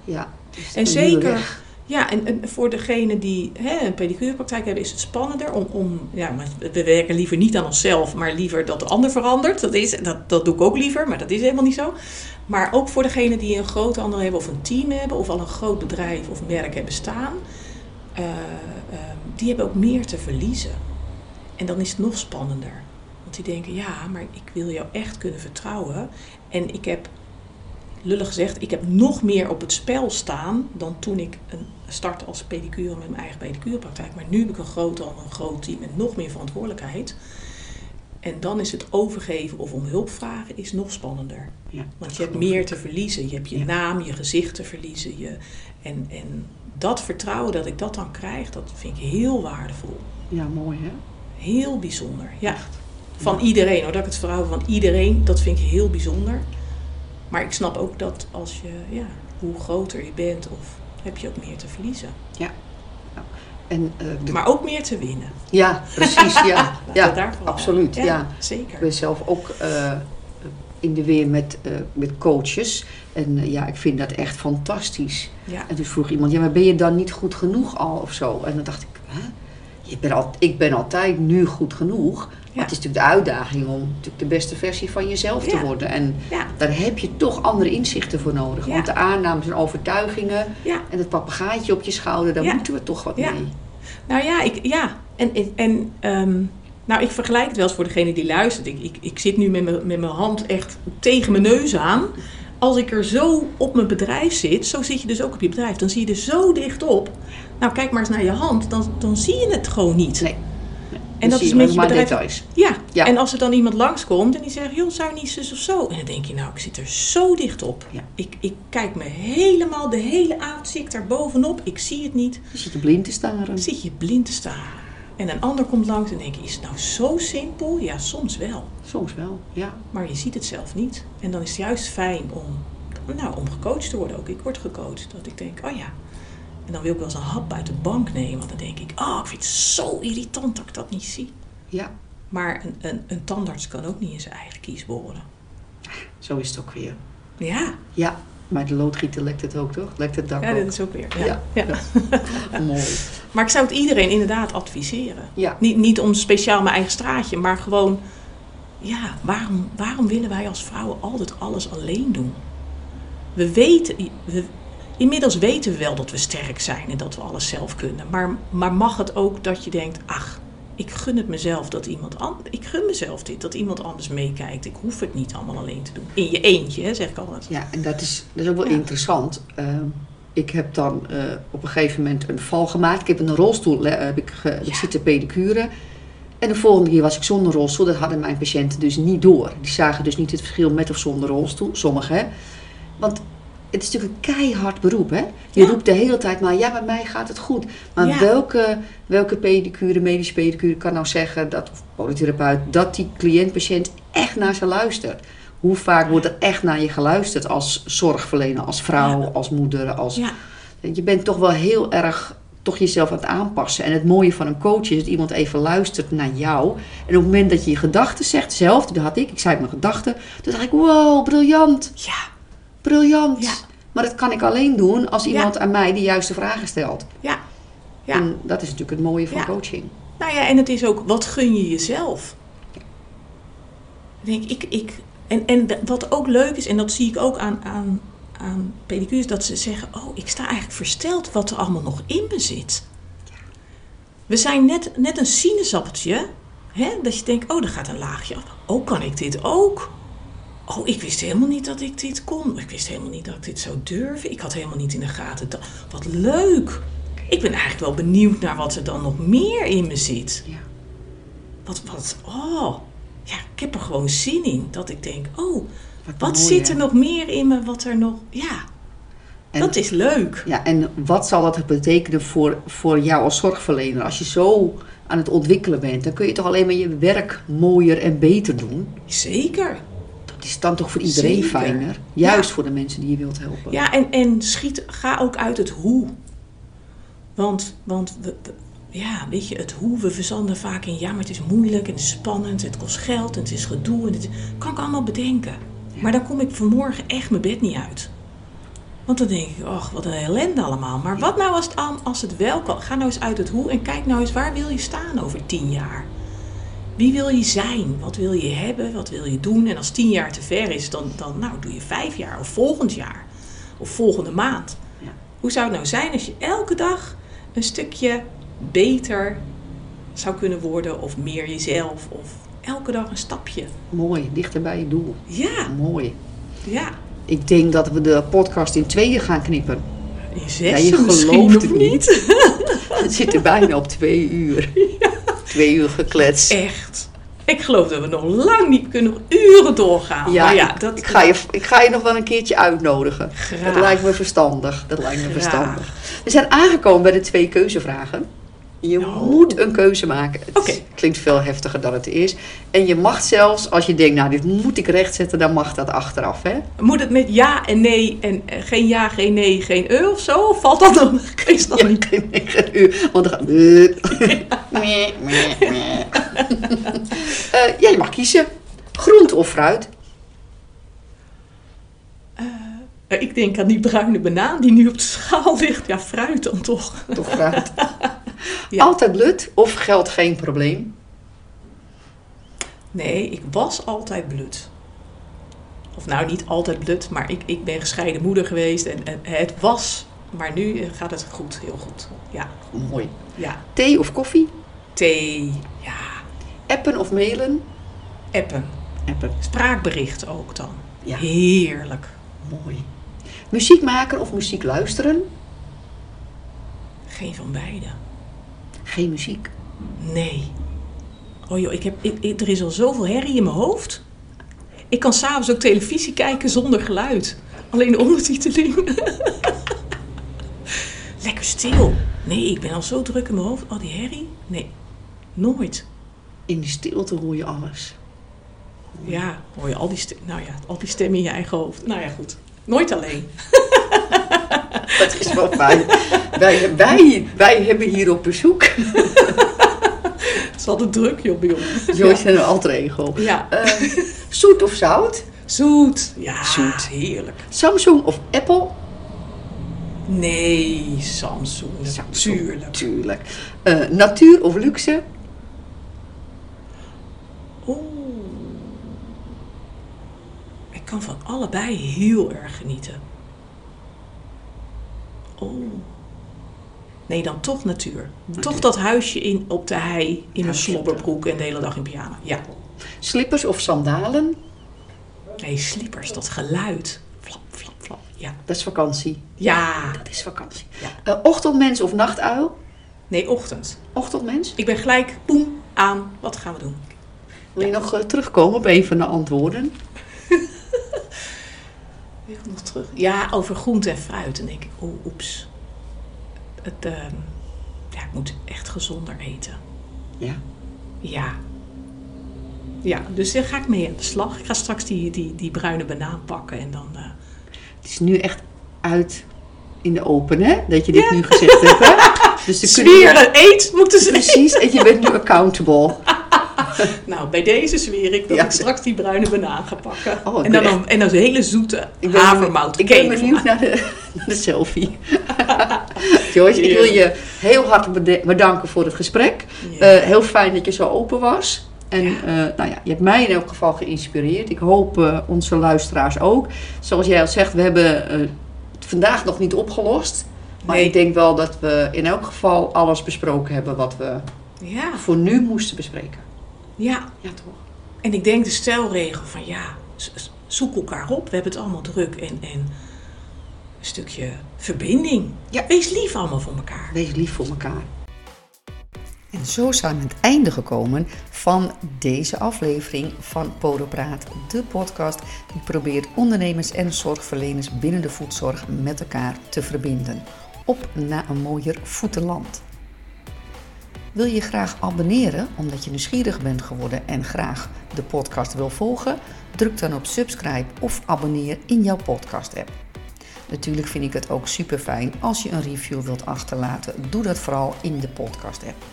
ja en zeker. Ja, en, en, voor degene die hè, een pedicurepraktijk hebben, is het spannender om, om ja, we werken liever niet aan onszelf, maar liever dat de ander verandert. Dat, is, dat, dat doe ik ook liever, maar dat is helemaal niet zo. Maar ook voor degene die een groot ander hebben, of een team hebben, of al een groot bedrijf of merk hebben staan, uh, uh, die hebben ook meer te verliezen. En dan is het nog spannender. Want die denken, ja, maar ik wil jou echt kunnen vertrouwen. En ik heb lullig gezegd, ik heb nog meer op het spel staan dan toen ik een start als pedicure met mijn eigen pedicurepraktijk. Maar nu heb ik een groot, een groot team met nog meer verantwoordelijkheid. En dan is het overgeven of om hulp vragen is nog spannender. Ja, Want je hebt meer te verliezen. Je hebt je ja. naam, je gezicht te verliezen. Je, en, en dat vertrouwen dat ik dat dan krijg, dat vind ik heel waardevol. Ja, mooi hè? Heel bijzonder, ja. Van ja. iedereen hoor, dat ik het vertrouwen van iedereen, dat vind ik heel bijzonder. Maar ik snap ook dat als je, ja, hoe groter je bent, of heb je ook meer te verliezen. Ja. En, uh, de... Maar ook meer te winnen. Ja, precies. Ja, ja absoluut. Ja, ja, zeker. Ik ben zelf ook uh, in de weer met, uh, met coaches. En ja, ik vind dat echt fantastisch. Ja. En toen vroeg iemand, ja, maar ben je dan niet goed genoeg al of zo? En dan dacht ik, hè? Je al, ik ben altijd nu goed genoeg. Maar het is natuurlijk de uitdaging om natuurlijk de beste versie van jezelf te worden. En daar heb je toch andere inzichten voor nodig. Want de aannames en overtuigingen en het papegaaitje op je schouder, daar moeten we toch wat Ja. mee. Nou ja, ik, ja. En, en, ehm, nou, ik vergelijk het wel eens voor degene die luistert. Ik, ik, ik zit nu met mijn, met mijn hand echt tegen mijn neus aan. Als ik er zo op mijn bedrijf zit, zo zit je dus ook op je bedrijf. Dan zie je er zo dicht op. Nou, kijk maar eens naar je hand, dan, dan zie je het gewoon niet. Nee. En dat is met je maar bedrijf. details. Ja. Ja. en als er dan iemand langskomt en die zegt, joh, zou niet zus of zo? En dan denk je, nou, ik zit er zo dicht op. Ja. Ik, ik kijk me helemaal, de hele avond zie ik daar bovenop. Ik zie het niet. Je zit blind te staren. Zit je blind te staren. En een ander komt langs en denk je, is het nou zo simpel? Ja, soms wel. Soms wel, ja. Maar je ziet het zelf niet. En dan is het juist fijn om, nou, om gecoacht te worden ook. Ik word gecoacht. Dat ik denk, oh ja. En dan wil ik wel eens een hap uit de bank nemen. Want dan denk ik, oh, ik vind het zo irritant dat ik dat niet zie. Ja, Maar een, een, een tandarts kan ook niet in zijn eigen kies boren. zo is het ook weer. Ja, Ja, maar de loodgieter lekt het ook, toch? Lekt het dak ja dat is ook weer. Ja. Ja. Ja. Mooi. Maar ik zou het iedereen inderdaad adviseren. Ja. Niet, niet om speciaal mijn eigen straatje, maar gewoon... Ja, waarom, waarom willen wij als vrouwen altijd alles alleen doen? We weten... We, inmiddels weten we wel dat we sterk zijn en dat we alles zelf kunnen. Maar, maar mag het ook dat je denkt... Ach, ik gun het mezelf dat iemand anders... Ik gun mezelf dit, dat iemand anders meekijkt. Ik hoef het niet allemaal alleen te doen. In je eentje, hè, zeg ik altijd. Ja, en dat is, dat is ook wel Ja. interessant. Ehm, ik heb dan eh, op een gegeven moment een val gemaakt. Ik heb een rolstoel eh, heb ik, ge, ik Ja. zitten pedicure. En de volgende keer was ik zonder rolstoel. Dat hadden mijn patiënten dus niet door. Die zagen dus niet het verschil met of zonder rolstoel. Sommigen, hè. Want het is natuurlijk een keihard beroep, hè. Je Ja. roept de hele tijd maar, ja, met mij gaat het goed. Maar Ja. welke, welke pedicure, medische pedicure kan nou zeggen, dat, of polytherapeut, dat die cliënt-patiënt echt naar ze luistert? Hoe vaak wordt er echt naar je geluisterd als zorgverlener, als vrouw, Ja. als moeder, als... Ja, Je bent toch wel heel erg toch jezelf aan het aanpassen. En het mooie van een coach is dat iemand even luistert naar jou. En op het moment dat je je gedachten zegt, zelf, dat had ik, ik zei mijn gedachten. Toen dacht ik, wow, briljant, ja, briljant. Ja. Maar dat kan ik alleen doen als Ja. iemand aan mij de juiste vragen stelt. ja. Ja. En dat is natuurlijk het mooie van Ja. coaching. Nou ja, en het is ook, wat gun je jezelf? Ik denk, ik, ik, en, en wat ook leuk is, en dat zie ik ook aan, aan, aan pedicures, dat ze zeggen, oh, ik sta eigenlijk versteld wat er allemaal nog in me zit. We zijn net, net een sinaasappeltje, hè, dat je denkt, oh, er gaat een laagje af. Oh, kan ik dit ook? Oh, ik wist helemaal niet dat ik dit kon. Ik wist helemaal niet dat ik dit zou durven. Ik had helemaal niet in de gaten. Dat, wat leuk. Ik ben eigenlijk wel benieuwd naar wat er dan nog meer in me zit. Ja. Wat, wat, oh. Ja, ik heb er gewoon zin in. Dat ik denk, oh, wat mooi, zit hè? er nog meer in me? Wat er nog, ja, En- dat is leuk. Ja, en wat zal dat betekenen voor, voor jou als zorgverlener? Als je zo aan het ontwikkelen bent, dan kun je toch alleen maar je werk mooier en beter doen. Zeker. Dat is dan toch voor iedereen Zeker. fijner. Juist Ja. voor de mensen die je wilt helpen. Ja, en, en schiet, ga ook uit het hoe. Want, want we, we- ja, weet je, het hoe, we verzanden vaak in, ja, maar het is moeilijk en het is spannend, het kost geld en het is gedoe. En het kan ik allemaal bedenken. Maar dan kom ik vanmorgen echt mijn bed niet uit. Want dan denk ik, ach, wat een ellende allemaal. Maar wat nou als het, als het wel kan? Ga nou eens uit het hoe en kijk nou eens, waar wil je staan over tien jaar? Wie wil je zijn? Wat wil je hebben? Wat wil je doen? En als tien jaar te ver is, dan, dan nou, doe je vijf jaar of volgend jaar. Of volgende maand. Ja. Hoe zou het nou zijn als je elke dag een stukje beter zou kunnen worden? Of meer jezelf? Of elke dag een stapje? Mooi, dichter bij je doel. Ja, Mooi. ja. Ik denk dat we de podcast in tweeën gaan knippen. In Ja, zes je misschien gelooft of het niet. Het zit er bijna op twee uur. Twee uur gekletst. Echt. Ik geloof dat we nog lang niet kunnen nog uren doorgaan. Ja, maar ja ik, dat, ik, ga je, ik ga je nog wel een keertje uitnodigen. Graag. Dat lijkt me verstandig. Dat lijkt me Graag. verstandig. We zijn aangekomen bij de twee keuzevragen. Je Oh. moet een keuze maken. Het klinkt veel heftiger dan het is. En je mag zelfs, als je denkt, nou dit moet ik rechtzetten, dan mag dat achteraf. Hè? Moet het met ja en nee en eh, geen ja, geen nee, geen e of zo? Of valt dat dan? Is dat Ja, niet? geen negen uur. Want dan gaat... Eh, ja, je mag kiezen. Groente of fruit? Eh, Ik denk aan die bruine banaan die nu op de schaal ligt. Ja, fruit dan toch. Toch fruit. Ja. Altijd blut of geld geen probleem? Nee, ik was altijd blut. Of nou, niet altijd blut, maar ik, ik ben gescheiden moeder geweest en, en het was. Maar nu eh, gaat het goed, heel goed. Ja, Mooi. ja. Thee of koffie? Thee, ja. Appen of mailen? Appen. Appen. Spraakbericht ook dan. Ja. Heerlijk. Mooi. Muziek maken of muziek luisteren? Geen van beide. Geen muziek. Nee. Oh joh, ik heb, ik, ik- er is al zoveel herrie in mijn hoofd. Ik kan s'avonds ook televisie kijken zonder geluid. Alleen de ondertiteling. Lekker stil. Nee, ik ben al zo druk in mijn hoofd. Al die herrie? Nee, nooit. In die stilte hoor je alles. Ja, hoor je al die, nou ja, al die stemmen in je eigen hoofd. Nou ja, goed. Nooit alleen. Dat is wel fijn. wij, wij, wij hebben hier op bezoek. Het is altijd druk, joh, bij ons. Joyce en een alter ego. Ja. Eh, zoet of zout? Zoet. Ja, Zoet. heerlijk. Samsung of Apple? Nee, Samsung. Tuurlijk. Eh, natuur of luxe? Oeh. Ik kan van allebei heel erg genieten. Nee, dan toch natuur. Toch dat huisje in, op de hei in Huisje. slobberbroek en de hele dag in pyjama. Ja. Slippers of sandalen? Nee, slippers, dat geluid. Flap, flap, flap. Ja. Dat is vakantie. Ja. Dat is vakantie. Ja. Eh, ochtendmens of nachtuil? Nee, ochtend. Ochtendmens. Ik ben gelijk, boem, aan. Wat gaan we doen? Wil je nog eh, terugkomen op een van de antwoorden? Nog terug. Ja, over groente en fruit. En denk ik, oh, oeps. Het, ehm, ja, ik moet echt gezonder eten. Ja. Ja. Ja, dus daar ga ik mee aan de slag. Ik ga straks die, die, die bruine banaan pakken en dan... eh, Het is nu echt uit in de open, hè? Dat je dit nu gezegd hebt, hè? Dus de Zweren, eet, moeten ze Precies, en je bent nu accountable. Nou, bij deze zweer ik dat Ja. ik straks die bruine banaan ga pakken. Oh, en, dan, en dan een hele zoete Ik ben, havermout ik ben benieuwd naar de, naar de selfie. Joyce, ik wil je heel hartelijk bedanken voor het gesprek. Eh, heel fijn dat je zo open was. En eh, nou ja, je hebt mij in elk geval geïnspireerd. Ik hoop eh, onze luisteraars ook. Zoals jij al zegt, we hebben het vandaag nog niet opgelost. Maar Nee. ik denk wel dat we in elk geval alles besproken hebben wat we ja, voor nu moesten bespreken. ja. Ja, toch? En ik denk de stelregel van ja, zoek elkaar op. We hebben het allemaal druk. En, en stukje verbinding. Ja. Wees lief allemaal voor elkaar. Wees lief voor elkaar. En zo zijn we aan het einde gekomen van deze aflevering van Podopraat, de podcast die probeert ondernemers en zorgverleners binnen de voedzorg met elkaar te verbinden. Op naar een mooier voetenland. Wil je graag abonneren omdat je nieuwsgierig bent geworden en graag de podcast wil volgen? Druk dan op subscribe of abonneer in jouw podcast app. Natuurlijk vind ik het ook super fijn als je een review wilt achterlaten. Doe dat vooral in de podcast app.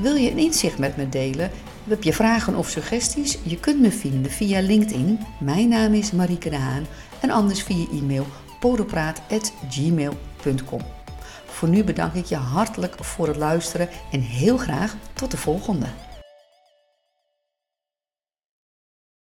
Wil je een inzicht met me delen? Heb je vragen of suggesties? Je kunt me vinden via LinkedIn. Mijn naam is Marieke de Haan. En anders via e-mail podopraat.gmail.com. Voor nu bedank ik je hartelijk voor het luisteren en heel graag tot de volgende.